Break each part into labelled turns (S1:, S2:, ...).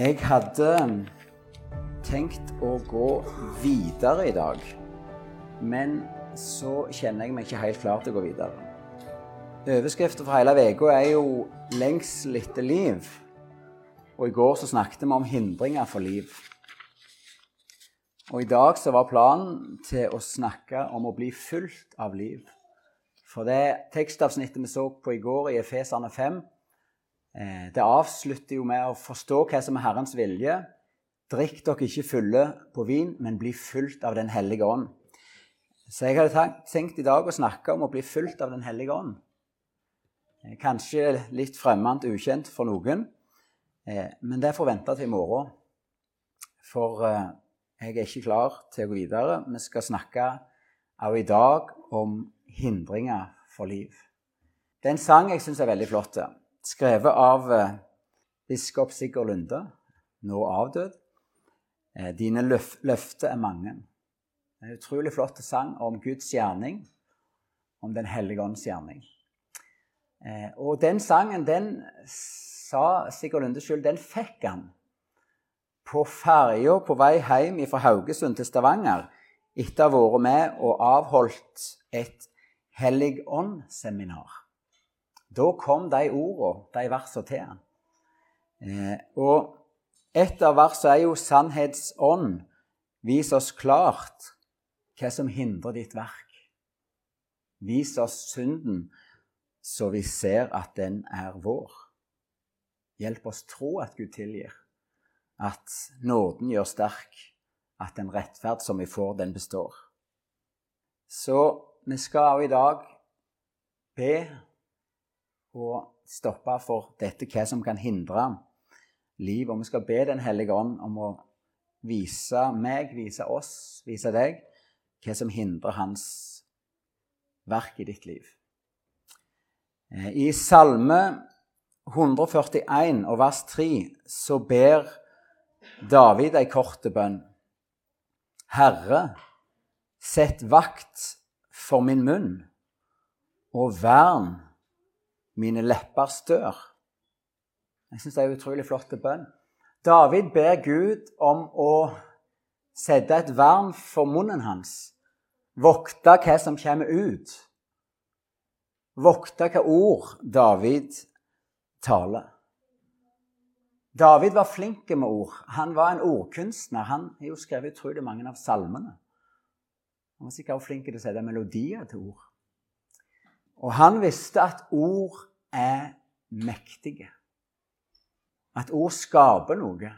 S1: Jeg hadde tenkt å gå videre i dag, men så kjenner jeg meg ikke helt klar til å gå videre. Overskriften for hele uka er jo 'Lengsel etter liv'. Og i går så snakket vi om hindringer for liv. Og i dag så var planen til å snakke om å bli fulgt av liv. For det tekstavsnittet vi så på i går i Efeserne 5, Eh, det avslutter jo med å forstå hva som er Herrens vilje. Drikk dere ikke fulle på vin, men bli fulgt av Den hellige ånd. Så jeg hadde tenkt i dag å snakke om å bli fulgt av Den hellige ånd. Eh, kanskje litt fremmed, ukjent for noen, eh, men det får vente til i morgen. For jeg er ikke klar til å gå videre. Vi skal snakke også i dag om hindringer for liv. Det er en sang jeg syns er veldig flott skrevet av eh, biskop Sigurd Lunde, nå avdød. Eh, dine løf løfter er mange. En utrolig flott sang om Guds gjerning, om Den hellige ånds gjerning. Eh, og den sangen, den sa Sigurd Lunde sjøl, den fikk han på ferja på vei hjem fra Haugesund til Stavanger etter å ha vært med og avholdt et Hellig ånd-seminar. Da kom de ordene, de versene til ham. Eh, og et av versene er jo 'sannhetsånd'. Vis oss klart hva som hindrer ditt verk. Vis oss synden, så vi ser at den er vår. Hjelp oss tro at Gud tilgir, at nåden gjør sterk, at den rettferd som vi får, den består. Så vi skal i dag be å stoppe for dette, hva som kan hindre liv. Og vi skal be Den hellige ånd om å vise meg, vise oss, vise deg hva som hindrer hans verk i ditt liv. Eh, I Salme 141 og vers 3 så ber David ei kort bønn. Herre, sett vakt for min munn, og vern mine leppers dør. Jeg syns det er en utrolig flott bønn. David ber Gud om å sette et vern for munnen hans. Vokte hva som kommer ut. Vokte hva ord David taler. David var flink med ord. Han var en ordkunstner. Han har jo skrevet utrolig mange av salmene. Han var sikkert også flink til å sette melodier til ord. Og han visste at ord er mektige. At ord skaper noe.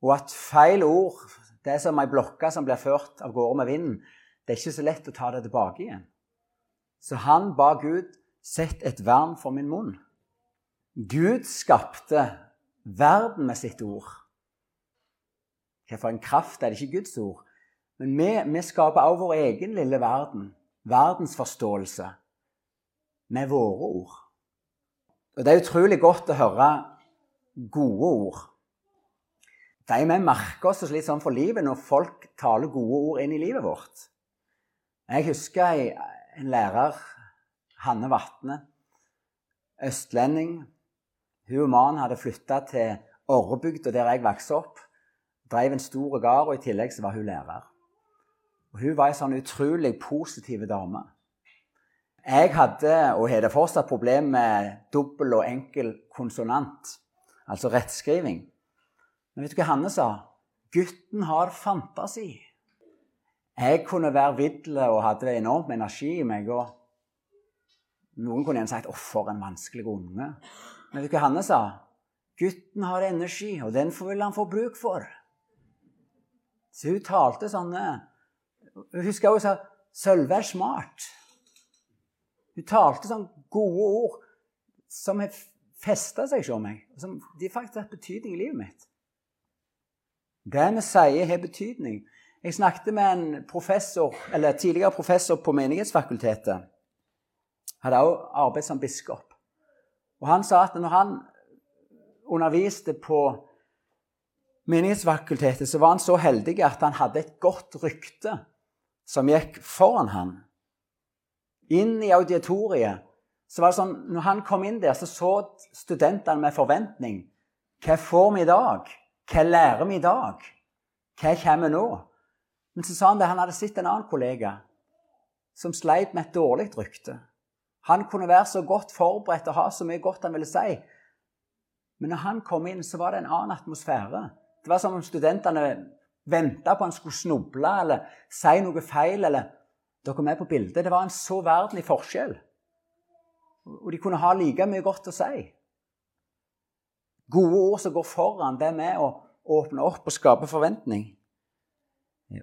S1: Og at feil ord, det er som ei blokke som blir ført av gårde med vinden, det er ikke så lett å ta det tilbake igjen. Så han ba Gud sett et vern for min munn. Gud skapte verden med sitt ord. Hvilken kraft er det ikke Guds ord? Men vi, vi skaper også vår egen lille verden, verdensforståelse, med våre ord. Og det er utrolig godt å høre gode ord. De vi merker oss litt sånn for livet når folk taler gode ord inn i livet vårt. Jeg husker en lærer, Hanne Vatne, østlending. Hun og mannen hadde flytta til Orrebygda, der jeg vokste opp. Drev en stor gard, og i tillegg så var hun lærer. Og Hun var ei sånn utrolig positiv dame. Jeg hadde, og har det fortsatt, problem med dobbel og enkel konsonant, altså rettskriving. Men vet du hva Hanne sa? Gutten har fantasi. Jeg kunne være vidle og hadde enormt med energi i meg. og Noen kunne gjerne sagt 'Å, for en vanskelig unge'. Men vet du hva Hanne sa? Gutten har energi, og den vil han få bruk for. Så hun talte sånne Hun husker hun sa 'Sølve er smart'. Hun talte sånne gode ord som har festa seg hos meg. Som de faktisk har hatt betydning i livet mitt. Det vi sier, har betydning. Jeg snakket med en professor, eller tidligere professor på Menighetsfakultetet. Hadde også arbeid som biskop. Og Han sa at når han underviste på Menighetsfakultetet, så var han så heldig at han hadde et godt rykte som gikk foran han inn i auditoriet, så var det sånn, når han kom inn der, så så studentene med forventning Hva får vi i dag? Hva lærer vi i dag? Hva kommer nå? Men så sa han det, han hadde sett en annen kollega som sleit med et dårlig rykte. Han kunne være så godt forberedt og ha så mye godt han ville si. Men når han kom inn, så var det en annen atmosfære. Det var som om studentene venta på han skulle snuble eller si noe feil. eller Dere er med på bildet. Det var en så verdenlig forskjell. Og de kunne ha like mye godt å si. Gode ord som går foran, det med å åpne opp og skape forventning.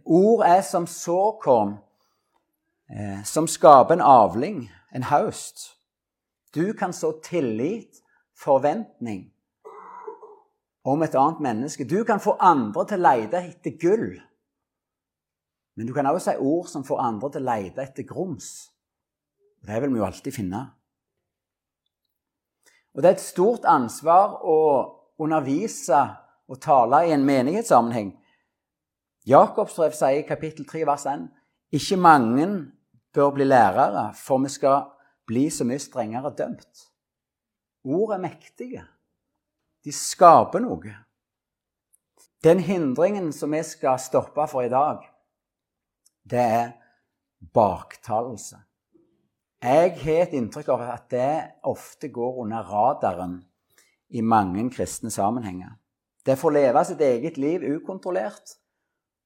S1: Ord er som såkorn eh, som skaper en avling, en haust. Du kan så tillit, forventning, om et annet menneske. Du kan få andre til å lete etter gull. Men du kan også si ord som får andre til å lete etter grums. Det vil vi jo alltid finne. Og det er et stort ansvar å undervise og tale i en menighetssammenheng. Jakobs brev sier i kapittel 3, vers 1.: Ikke mange bør bli lærere, for vi skal bli så mye strengere dømt. Ord er mektige. De skaper noe. Den hindringen som vi skal stoppe for i dag, det er baktalelse. Jeg har et inntrykk av at det ofte går under radaren i mange kristne sammenhenger. Det får leve sitt eget liv ukontrollert,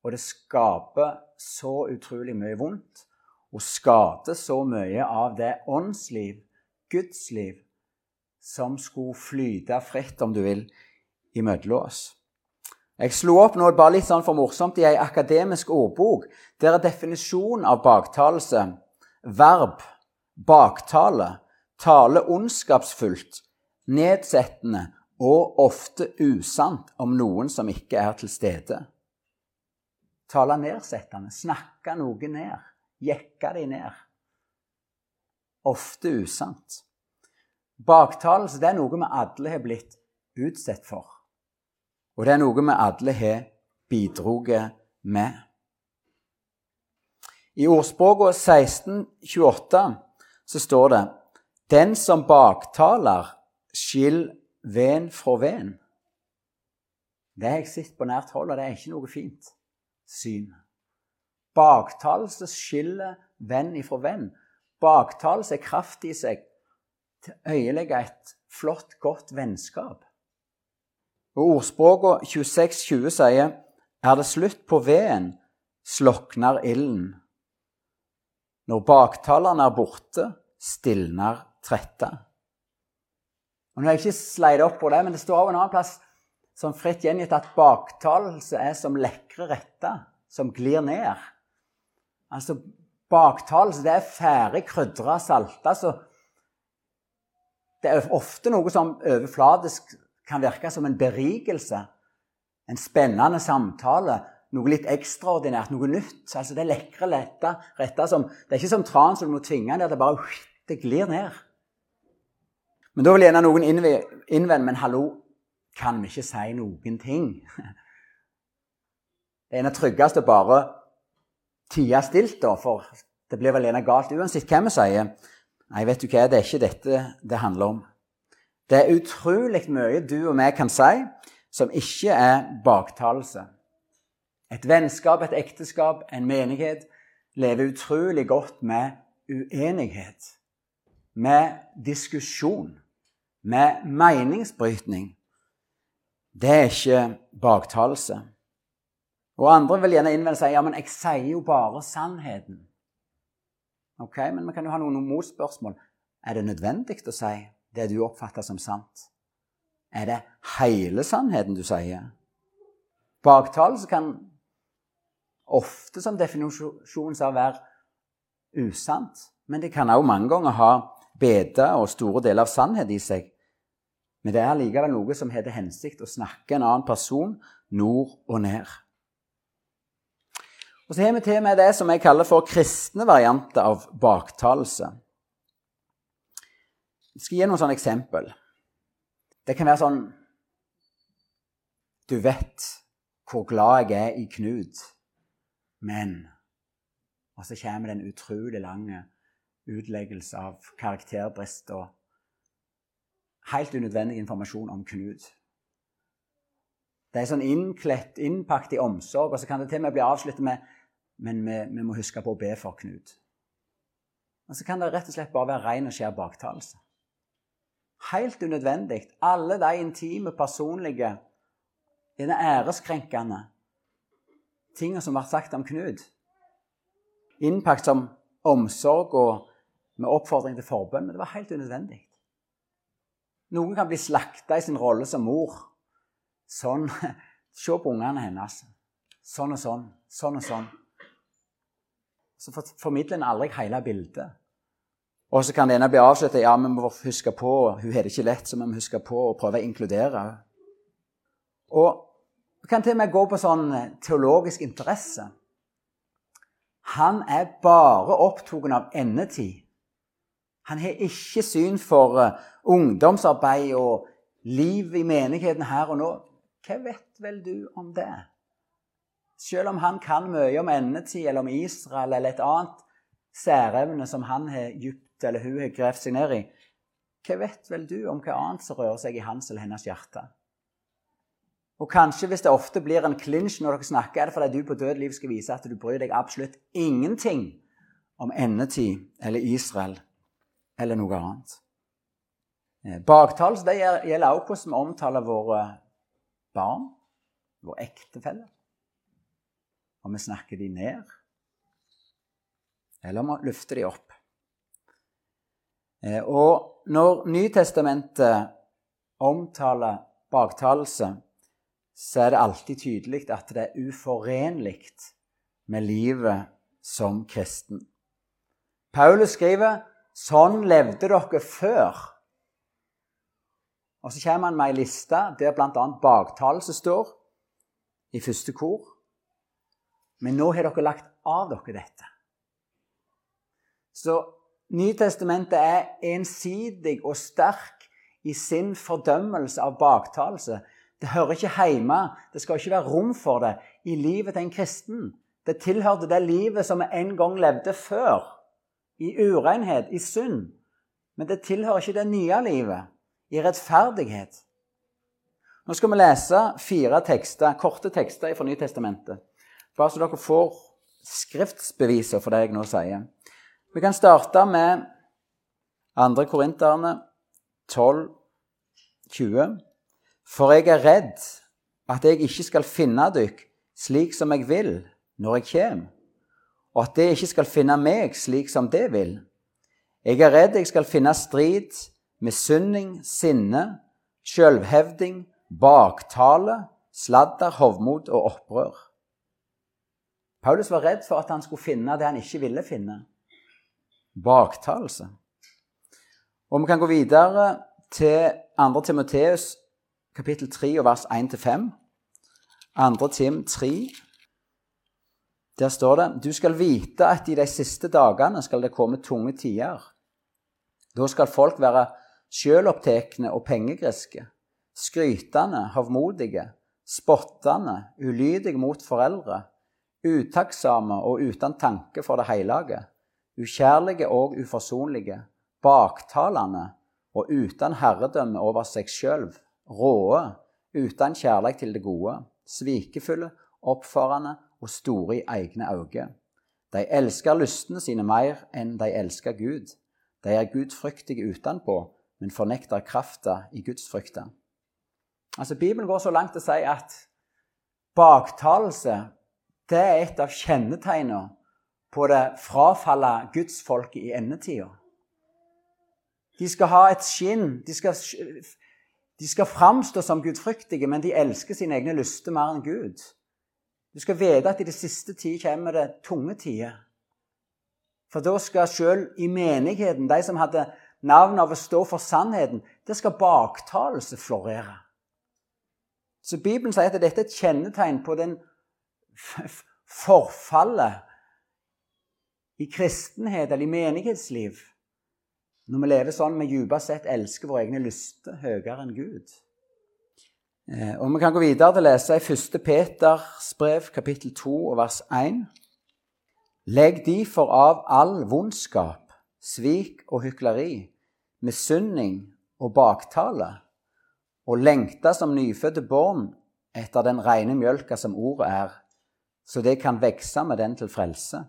S1: og det skaper så utrolig mye vondt. Og skader så mye av det åndsliv, Guds liv, som skulle flyte fritt, om du vil, imellom oss. Jeg slo opp nå bare litt sånn for morsomt i ei akademisk ordbok. Der er definisjonen av baktalelse verb baktale, tale ondskapsfullt, nedsettende og ofte usant om noen som ikke er til stede. Tale nedsettende, snakke noe ned, jekke de ned. Ofte usant. Baktalelse det er noe vi alle har blitt utsatt for. Og det er noe vi alle har bidratt med. I ordspråket 1628 så står det Den som baktaler, skill ven fra ven. Det har jeg sett på nært hold, og det er ikke noe fint syn. Baktalelse skiller venn ifra venn. Baktalelse er kraft i seg til å øyelegge et flott, godt vennskap. Og Ordspråket 26,20 sier er det slutt på veden, slokner ilden. Når baktalerne er borte, stilner trette. Og Nå har jeg ikke sleid opp på det, men det står også en annen plass som fritt gjengitt at baktalelse er som lekre retter som glir ned. Altså, Baktalelse det er ferdig krydra, salta. Så det er ofte noe som overfladisk kan virke som en berikelse. En spennende samtale noe litt ekstraordinært, noe nytt. Altså Det er lekre lette retter som Det er ikke som tran som du må tvinge ned. Det bare det glir ned. Men da vil gjerne noen innvende Men hallo, kan vi ikke si noen ting? Det er det tryggeste bare tie stilt, da, for det blir vel gjerne galt uansett hva vi sier. Nei, vet du hva, det er ikke dette det handler om. Det er utrolig mye du og vi kan si som ikke er baktalelse. Et vennskap, et ekteskap, en menighet lever utrolig godt med uenighet, med diskusjon, med meningsbrytning. Det er ikke baktalelse. Og andre vil gjerne innvende seg ja, men jeg sier jo bare sannheten. Ok, Men vi kan jo ha noen motspørsmål. Er det nødvendig å si det du oppfatter som sant? Er det hele sannheten du sier? Baktalelse kan ofte som definisjon av være usant. Men det kan også mange ganger ha bete og store deler av sannhet i seg. Men det er likevel noe som til hensikt å snakke en annen person nord og ned. Og Så har vi til med det som jeg kaller for kristne varianter av baktalelse. Jeg skal gi noen sånne eksempel. Det kan være sånn Du vet hvor glad jeg er i Knut. Men Og så kommer det en utrolig lang utleggelse av karakterbrist og helt unødvendig informasjon om Knut. Det er sånn innkledt, innpakt i omsorg. Og så kan det til og med bli avsluttet med men vi, vi, må huske på å be for Knut. Og så kan det rett og slett bare være ren og skjær baktalelse. Helt unødvendig. Alle de intime, personlige, denne æreskrenkende tingene som ble sagt om Knut. Innpakt som omsorg og med oppfordring til forbønn. Men det var helt unødvendig. Noen kan bli slakta i sin rolle som mor. Sånn. Se på ungene hennes. Sånn og sånn. Sånn og sånn. Så formidler en aldri hele bildet. Og så kan det ene bli avsluttet ja, vi må huske på, hun har det ikke lett, så vi må huske på å prøve å inkludere. Og vi kan til og med gå på sånn teologisk interesse. Han er bare opptatt av endetid. Han har ikke syn for uh, ungdomsarbeid og liv i menigheten her og nå. Hva vet vel du om det? Selv om han kan mye om endetid eller om Israel eller et annet særevne som han har dypt eller hun har gravd seg ned i, hva vet vel du om hva annet som rører seg i hans eller hennes hjerte? Og kanskje hvis det ofte blir en klinsj når dere snakker, er det fordi du på død liv skal vise at du bryr deg absolutt ingenting om endetid eller Israel eller noe annet. Eh, det gjelder også hvordan vi omtaler våre barn, våre ektefeller. Om vi snakker de ned, eller om vi løfter de opp. Eh, og når Nytestamentet omtaler baktalelse, så er det alltid tydelig at det er uforenlig med livet som kristen. Paulus skriver Sånn levde dere før. Og så kommer han med ei liste der bl.a. baktalelse står i første kor. Men nå har dere lagt av dere dette. Så Nytestamentet er ensidig og sterk i sin fordømmelse av baktalelse. Det hører ikke hjemme, det skal ikke være rom for det i livet til en kristen. Det tilhørte det livet som vi en gang levde før i urenhet, i synd. Men det tilhører ikke det nye livet, i rettferdighet. Nå skal vi lese fire tekster, korte tekster fra Nytestamentet. Bare så dere får skriftsbeviser for det jeg nå sier. Vi kan starte med 2. Korinterne 12, 20. For jeg er redd at jeg ikke skal finne dykk slik som jeg vil, når jeg kommer og at det ikke skal finne meg slik som det vil. Jeg er redd jeg skal finne strid, misunning, sinne, sjølvhevding, baktale, sladder, hovmod og opprør. Paulus var redd for at han skulle finne det han ikke ville finne baktalelse. Og vi kan gå videre til 2. Timoteus kapittel 3 og vers 1-5. 2. Tim 3, der står det du skal vite at i de siste dagene skal det komme tunge tider. Da skal folk være sjølopptekne og pengegriske, skrytende, havmodige, spottende, ulydige mot foreldre, utakksame og uten tanke for det hellige, ukjærlige og uforsonlige, baktalende og uten herredømme over seg sjøl, råe, uten kjærlighet til det gode, svikefulle, oppfarende og store i egne øyne. De elsker lystene sine mer enn de elsker Gud. De er gudfryktige utenpå, men fornekter krafta i gudsfrykta. Altså, Bibelen går så langt til å si at baktalelse det er et av kjennetegnene på det frafalla gudsfolket i endetida. De skal ha et skinn. De skal, de skal framstå som gudfryktige, men de elsker sine egne lyster mer enn Gud. Du skal vite at i det siste tid kommer det tunge tider. For da skal sjøl i menigheten, de som hadde navn av å stå for sannheten, det skal baktalelse florere. Så Bibelen sier at dette er et kjennetegn på den forfallet i kristenhet eller i menighetsliv. Når vi lever sånn vi dypest sett elsker våre egne lyster høyere enn Gud. Eh, og Vi kan gå videre til å lese i 1. Peters brev, kapittel 2, vers 1. Legg difor av all vondskap, svik og hykleri, misunning og baktale, og lengte som nyfødte barn etter den rene mjølka som ordet er, så det kan vokse med den til frelse.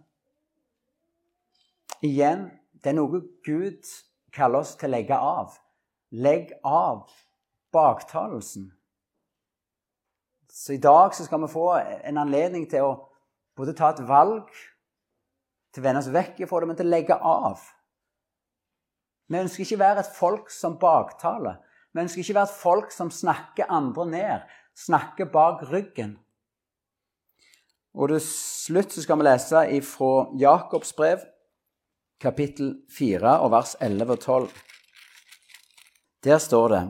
S1: Igjen, det er noe Gud kaller oss til å legge av. Legg av baktalelsen. Så i dag så skal vi få en anledning til å både ta et valg til å vende oss vekk fra det, men til å legge av. Vi ønsker ikke å være et folk som baktaler. Vi ønsker ikke å være et folk som snakker andre ned, snakker bak ryggen. Og til slutt så skal vi lese fra Jakobs brev, kapittel 4, og vers 11 og 12. Der står det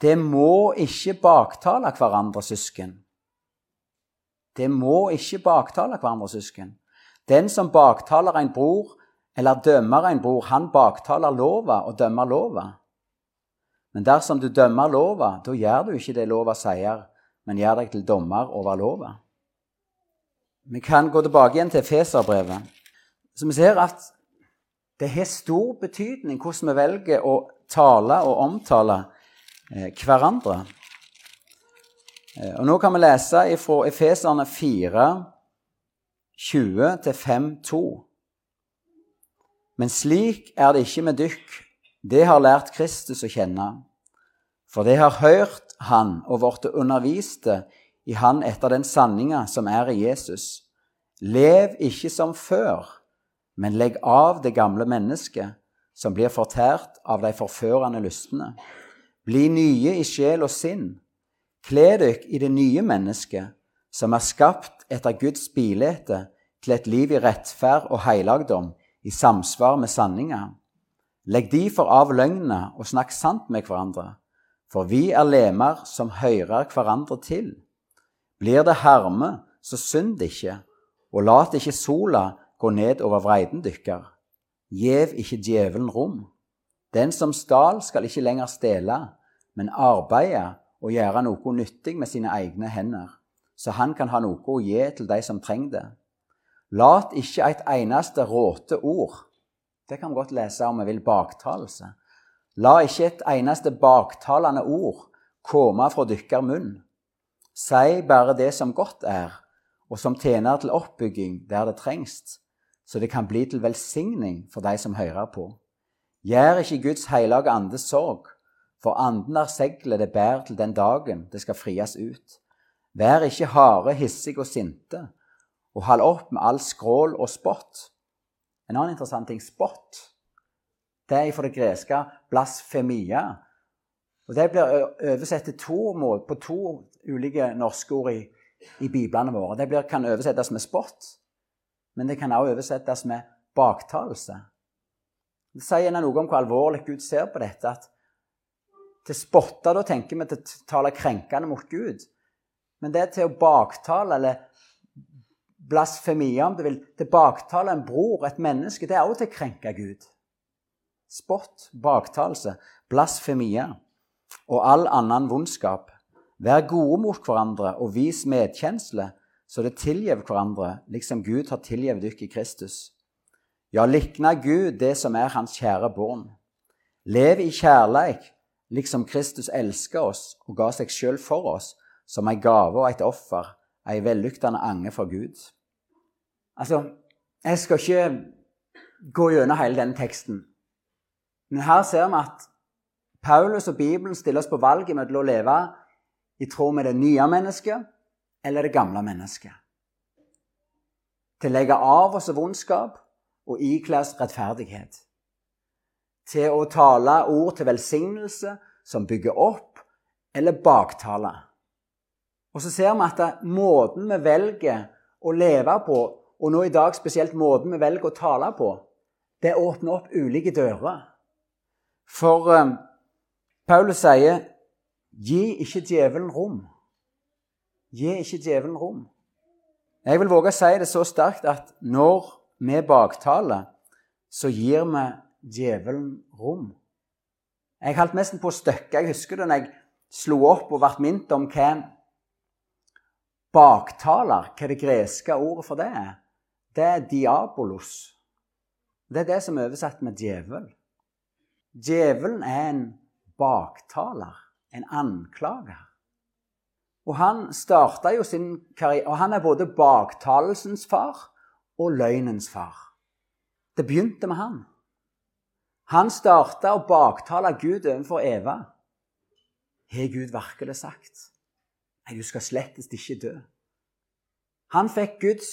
S1: Det må ikke baktale hverandre, søsken. Det må ikke baktale hverandre, søsken. Den som baktaler en bror eller dømmer en bror, han baktaler lova og dømmer lova. Men dersom du dømmer lova, da gjør du ikke det lova sier, men gjør deg til dommer over lova. Vi kan gå tilbake igjen til Feserbrevet. Så vi ser at det har stor betydning hvordan vi velger å tale og omtale eh, hverandre. Eh, og Nå kan vi lese fra Efeserne 4, 20-5-2. Men slik er det ikke med dykk. Det har lært Kristus å kjenne. For det har hørt Han og blitt underviste i Han etter den sanninga som er i Jesus. Lev ikke som før, men legg av det gamle mennesket, som blir fortært av de forførende lystne. Bli nye i sjel og sinn. Kle dykk i det nye mennesket, som er skapt etter Guds bilete til et liv i rettferd og heilagdom, i samsvar med sanninga. Legg derfor av løgnene og snakk sant med hverandre, for vi er lemer som hører hverandre til. Blir det harme, så synd ikke, og lat ikke sola gå ned over vreiden dykker. Gjev ikke djevelen rom. Den som stal, skal ikke lenger stjele, men arbeide og gjøre noe nyttig med sine egne hender, så han kan ha noe å gi til de som trenger det. Lat ikke et eneste råte ord Det kan vi godt lese om vi vil baktalelse. La ikke et eneste baktalende ord komme fra dykker munn. Si bare det som godt er, og som tjener til oppbygging der det trengs, så det kan bli til velsigning for de som hører på. Gjør ikke Guds hellige andes sorg, for anden er seglet det bærer til den dagen det skal frias ut. Vær ikke harde, hissige og sinte, og hold opp med all skrål og spott. En annen interessant ting spott. Det er fra det greske blasfemia. Og Det blir oversett to på to ulike norske ord i i biblene våre. Det blir, kan oversettes med spott, men det kan også oversettes med baktalelse. Det sier noe om hvor alvorlig Gud ser på dette. at Til spotte da tenker vi til å tale krenkende mot Gud. Men det er til å baktale, eller blasfemia, om du vil, til baktale en bror, et menneske, det er også til å krenke Gud. Spott, baktalelse, blasfemia og all annen vondskap Vær gode mot hverandre og vis medkjensle, så det tilgjev hverandre, liksom Gud har tilgitt dere i Kristus. Ja, likna Gud det som er Hans kjære barn. Lev i kjærleik, liksom Kristus elsker oss og ga seg sjøl for oss, som ei gave og et offer, ei vellyktende ange for Gud. Altså, jeg skal ikke gå gjennom hele denne teksten, men her ser vi at Paulus og Bibelen stiller oss på valget mellom å leve i tråd med det nye mennesket eller det gamle mennesket. Til å legge av oss vondskap og ikle oss rettferdighet. Til å tale ord til velsignelse som bygger opp, eller baktale. Og så ser vi at måten vi velger å leve på, og nå i dag spesielt måten vi velger å tale på, det åpner opp ulike dører. For um, Paulus sier Gi ikke djevelen rom. Gi ikke djevelen rom. Jeg vil våge å si det så sterkt at når vi baktaler, så gir vi djevelen rom. Jeg holdt nesten på å støkke. Jeg husker det når jeg slo opp og ble minnet om hva baktaler, hva det greske ordet for det er. Det er diabolos. Det er det som er oversatt med djevel. Djevelen er en baktaler en anklager. Og han starta jo sin karriere Og han er både baktalelsens far og løgnens far. Det begynte med han. Han starta å baktale Gud overfor Eva. Har Gud virkelig sagt? Nei, du skal slettest ikke dø. Han fikk Guds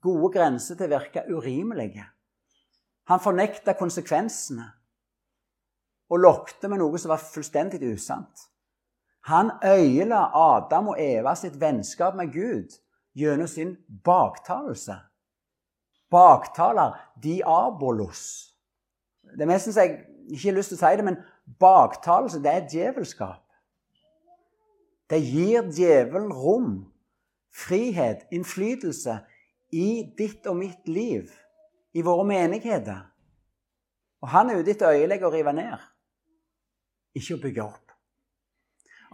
S1: gode grenser til å virke urimelige. Han fornekta konsekvensene og lokte med noe som var fullstendig usant. Han øyela Adam og Eva sitt vennskap med Gud gjennom sin baktalelse. Baktaler diabolos. Det er mest jeg ikke har lyst til å si det, men baktalelse, det er djevelskap. Det gir djevelen rom, frihet, innflytelse i ditt og mitt liv, i våre menigheter. Og han er ute etter å øyelegge og rive ned, ikke å bygge opp.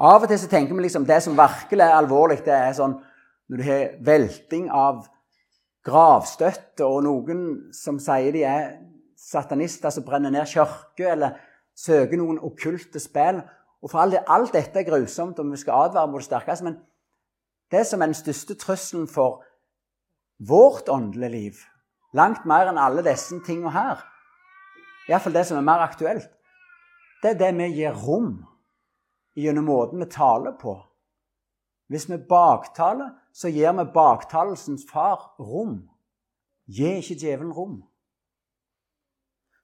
S1: Av og til så tenker vi liksom det som virkelig er alvorlig, det er sånn når du har velting av gravstøtte, og noen som sier de er satanister som brenner ned kirker, eller søker noen okkulte spill. Og for all Alt dette er grusomt, og vi skal advare mot det sterkeste. Men det som er den største trusselen for vårt åndelige liv, langt mer enn alle disse tingene her, iallfall det som er mer aktuelt, det er det vi gir rom gjennom måten vi taler på. Hvis vi baktaler, så gir vi baktalelsens far rom. Gi ikke djevelen rom.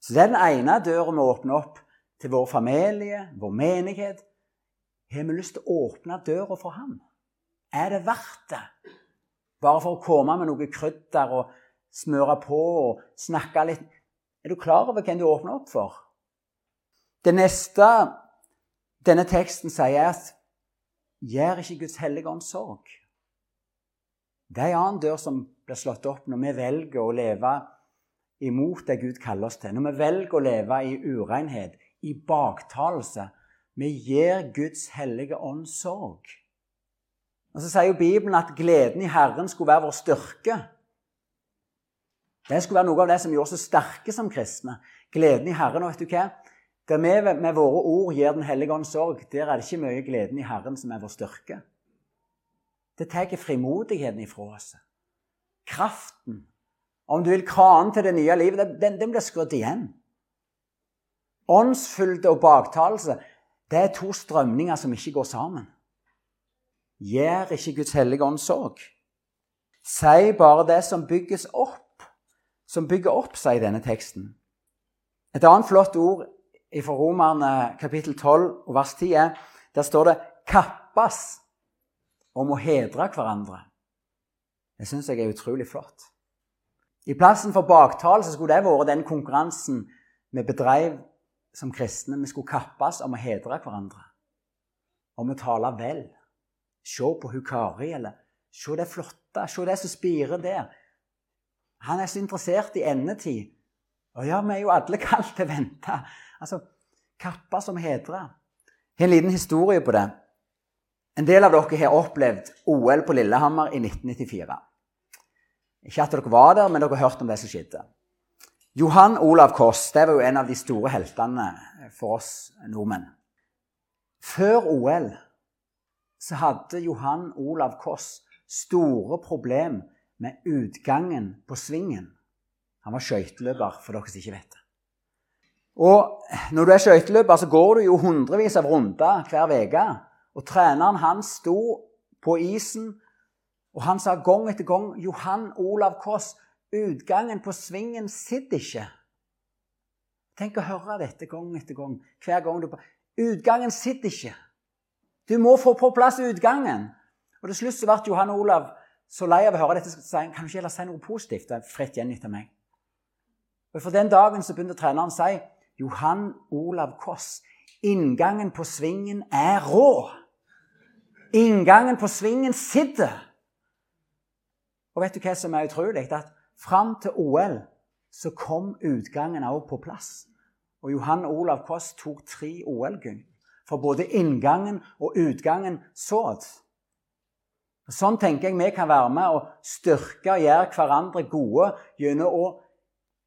S1: Så det er den ene døra vi åpner opp til vår familie, vår menighet. Har vi lyst til å åpne døra for ham? Er det verdt det? Bare for å komme med noe krydder og smøre på og snakke litt Er du klar over hvem du åpner opp for? Det neste denne teksten sier at gjør ikke Guds hellige ånd sorg. Det er en annen dør som blir slått opp når vi velger å leve imot det Gud kaller oss til. Når vi velger å leve i urenhet, i baktalelse. Vi gir Guds hellige ånd sorg. Og Så sier jo Bibelen at gleden i Herren skulle være vår styrke. Det skulle være noe av det som gjorde oss så sterke som kristne. Gleden i Herren. Og vet du hva? Der vi med våre ord gir Den hellige ånd sorg, der er det ikke mye gleden i Herren som er vår styrke. Det tar frimodigheten ifra oss. Kraften. Om du vil kranen til det nye livet, den, den blir skrudd igjen. Åndsfylde og baktalelse det er to strømninger som ikke går sammen. Gjør ikke Guds hellige ånd sorg. Si bare det som bygges opp, som bygger opp seg i denne teksten. Et annet flott ord fra Romerne kapittel 12 og vers 10 er Der står det 'kappes om å hedre hverandre'. Det syns jeg er utrolig flott. I plassen for baktale skulle det vært den konkurransen vi bedrev som kristne. Vi skulle kappes om å hedre hverandre. Om å tale vel. Se på hun Kari, eller se det flotte, se det som spirer der. Han er så interessert i endetid. Og ja, vi er jo alle kalt til å vente. Altså, kappa som hedrer. Jeg har en liten historie på det. En del av dere har opplevd OL på Lillehammer i 1994. Ikke at dere var der, men dere har hørt om det som skjedde. Johan Olav Koss det var jo en av de store heltene for oss nordmenn. Før OL så hadde Johan Olav Koss store problem med utgangen på svingen. Han var skøyteløper, for dere som ikke vet det. Og når du er skøyteløper, så går du jo hundrevis av runder hver uke. Og treneren han sto på isen, og han sa gang etter gang 'Johan Olav Koss, utgangen på svingen sitter ikke.' Tenk å høre dette gang etter gang. Hver gang du Utgangen sitter ikke. Du må få på plass utgangen. Og til slutt så ble Johan Olav så lei av å høre dette. Så han, kan du ikke heller si noe positivt? Fritt igjen av meg. Og For den dagen så begynte treneren å si Johan Olav Koss. Inngangen på svingen er rå. Inngangen på svingen sitter. Og vet du hva som er utrolig? At fram til OL så kom utgangen også på plass. Og Johan Olav Koss tok tre OL-gull. For både inngangen og utgangen sådd. Sånn tenker jeg vi kan være med og styrke og gjøre hverandre gode gjennom å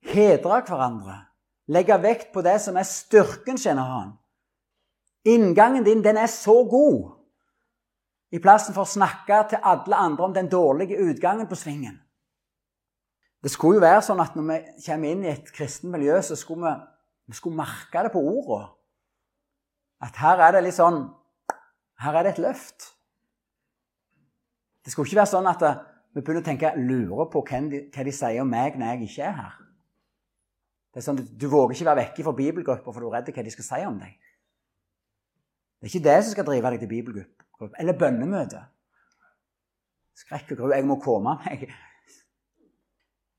S1: hedre hverandre legge vekt på det som er styrken, kjenner han. Inngangen din, den er så god. i plassen for å snakke til alle andre om den dårlige utgangen på svingen. Det skulle jo være sånn at når vi kommer inn i et kristent miljø, så skulle vi, vi skulle merke det på ordene. At her er det litt sånn Her er det et løft. Det skulle ikke være sånn at vi begynner å tenke lurer på hva de, hva de sier om meg når jeg ikke er her. Det er sånn, Du våger ikke være vekke fra bibelgrupper for du er redd hva de skal si om deg. Det er ikke det som skal drive deg til bibelgruppe eller bønnemøte. Skrekk og gru. Jeg må komme meg.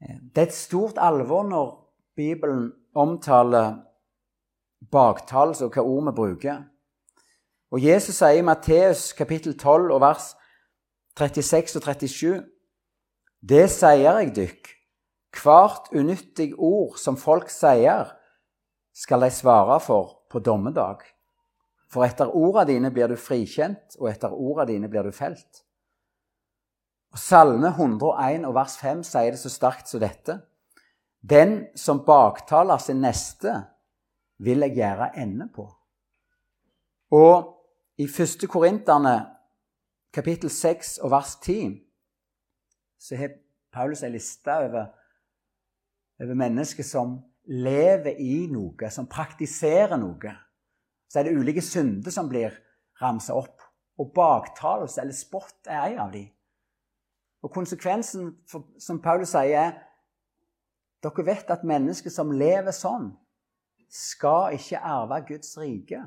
S1: Det er et stort alvor når Bibelen omtaler baktalelse og hva ord vi bruker. Og Jesus sier i Matteus kapittel 12 og vers 36 og 37.: Det sier jeg dykk, hvert unyttig ord som folk sier, skal de svare for på dommedag. For etter orda dine blir du frikjent, og etter orda dine blir du felt. Og Salme 101 og vers 5 sier det så sterkt som dette. Den som baktaler sin neste, vil jeg gjøre ende på. Og i 1. Korinterne kapittel 6 og vers 10 så har Paulus ei liste over, over mennesker som lever i noe, som praktiserer noe så er det ulike synder som blir ramsa opp. Og baktalelse eller spott er ei av dem. Og konsekvensen, for, som Paulus sier, er dere vet at mennesker som lever sånn, skal ikke arve Guds rike.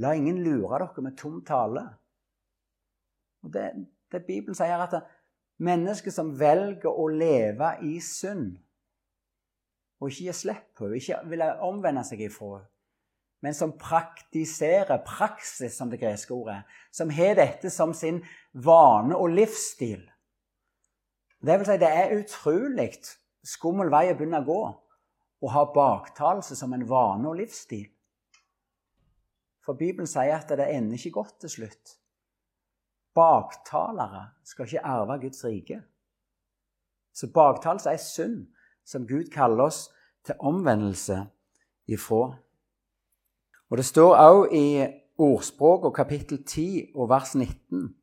S1: La ingen lure dere med tom tale. Og det, det Bibelen sier, at mennesker som velger å leve i synd, og ikke gi slipp på henne, ikke vil omvende seg ifra henne, men som praktiserer praksis, som det greske ordet Som har dette som sin vane og livsstil. Det vil si, det er utrolig skummel vei å begynne å gå å ha baktalelse som en vane og livsstil. For Bibelen sier at det ender ikke godt til slutt. Baktalere skal ikke arve Guds rike. Så baktalelse er synd som Gud kaller oss til omvendelse ifra. Og det står òg i Ordspråk og kapittel 10 og vers 19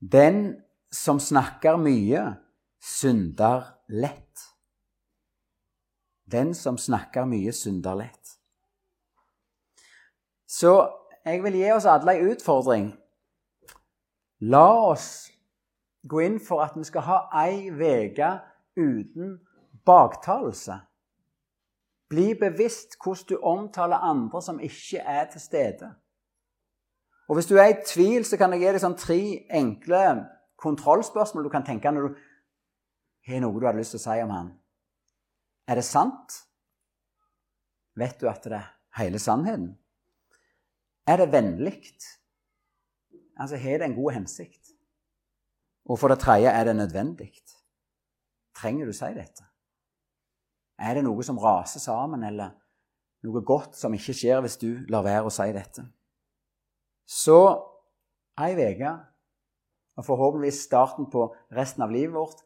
S1: Den som snakker mye, synder lett. Den som snakker mye, synder lett. Så jeg vil gi oss alle en utfordring. La oss gå inn for at vi skal ha ei uke uten baktalelse. Bli bevisst hvordan du omtaler andre som ikke er til stede. Og Hvis du er i tvil, så kan jeg gi deg sånn tre enkle kontrollspørsmål du kan tenke når du har noe du hadde lyst til å si om han. Er det sant? Vet du at det er hele sannheten? Er det vennlig? Altså, har det en god hensikt? Og for det tredje, er det nødvendig? Trenger du si dette? Er det noe som raser sammen, eller noe godt som ikke skjer hvis du lar være å si dette? Så ei uke, og forhåpentligvis starten på resten av livet vårt,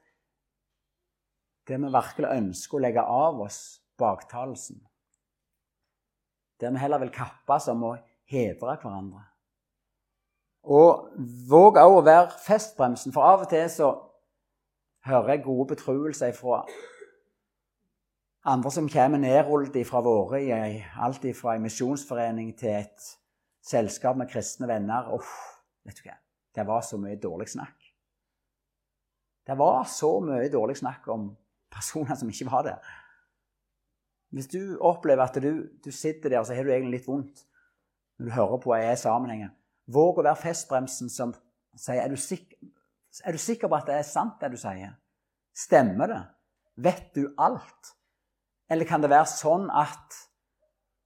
S1: der vi virkelig ønsker å legge av oss baktalelsen. Der vi heller vil kappes om å hedre hverandre. Og våg òg å være festbremsen, for av og til så hører jeg gode betruelser fra andre som kommer nedrullet fra våre i alt fra en misjonsforening til et selskap med kristne venner. Uff, vet du hva? Det var så mye dårlig snakk. Det var så mye dårlig snakk om personer som ikke var der. Hvis du opplever at du, du sitter der og så har du egentlig litt vondt når du hører på jeg er sammenhengen, våg å være festbremsen som sier er du, sikker, er du sikker på at det er sant, det du sier? Stemmer det? Vet du alt? Eller kan det være sånn at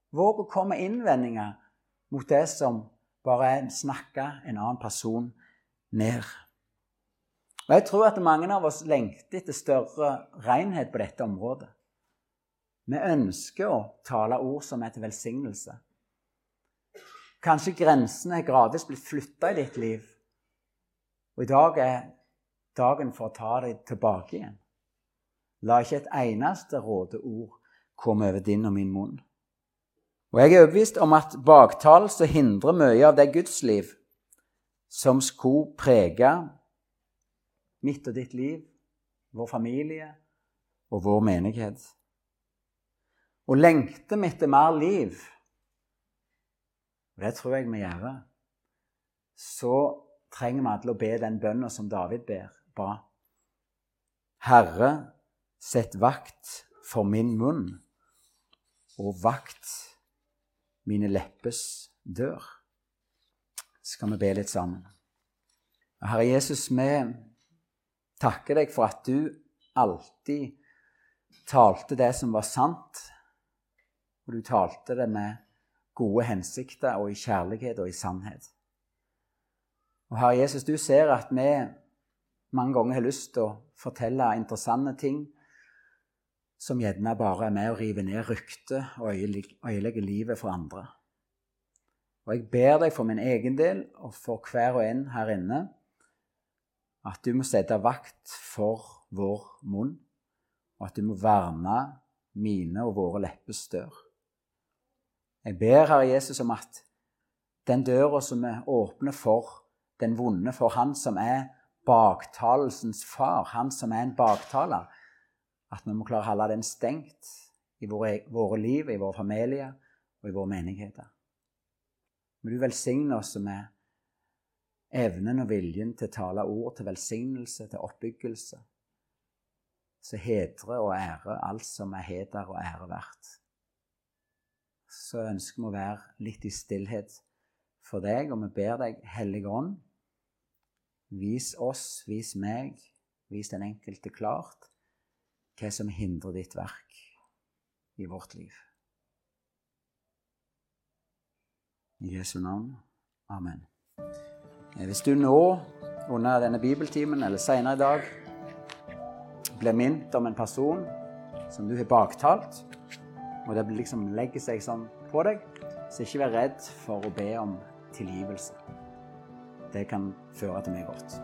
S1: Våg å komme innvendinger mot det som bare er snakka en annen person ned. Og Jeg tror at mange av oss lengter etter større renhet på dette området. Vi ønsker å tale ord som er til velsignelse. Kanskje grensene er gradvis blitt flytta i ditt liv, og i dag er dagen for å ta deg tilbake igjen. La ikke et eneste råde ord komme over din og min munn. Og jeg er overbevist om at baktalelse hindrer mye av det gudsliv som skulle prege mitt og ditt liv, vår familie og vår menighet. Og lengter vi etter mer liv, og det tror jeg vi gjør, så trenger vi alle å be den bønnen som David ber, ba. Herre, sett vakt for min munn og vakt mine leppes dør. Så Skal vi be litt sammen? Herre Jesus, vi takker deg for at du alltid talte det som var sant, og du talte det med gode hensikter og i kjærlighet og i sannhet. Og Herre Jesus, du ser at vi mange ganger har lyst til å fortelle interessante ting som gjerne bare er med å rive ned ryktet og øyelegge livet for andre. Og jeg ber deg for min egen del og for hver og en her inne at du må sette vakt for vår munn, og at du må verne mine og våre leppes dør. Jeg ber Herre Jesus om at den døra som er åpne for den vonde, for Han som er baktalelsens far, Han som er en baktaler, at vi må klare å holde den stengt i våre, våre liv, i våre familier og i våre menigheter. Må du velsigne oss med evnen og viljen til å tale ord til velsignelse, til oppbyggelse, som hedrer og ærer alt som er heder og ære verdt. Så ønsker vi å være litt i stillhet for deg, og vi ber deg, Hellige Ånd, vis oss, vis meg, vis den enkelte klart hva som hindrer ditt verk i vårt liv. I Jesu navn. Amen. Eh, hvis du nå under denne bibeltimen eller senere i dag blir minnet om en person som du har baktalt, og det liksom legger seg sånn på deg, så ikke vær redd for å be om tilgivelse. Det kan føre til mye godt.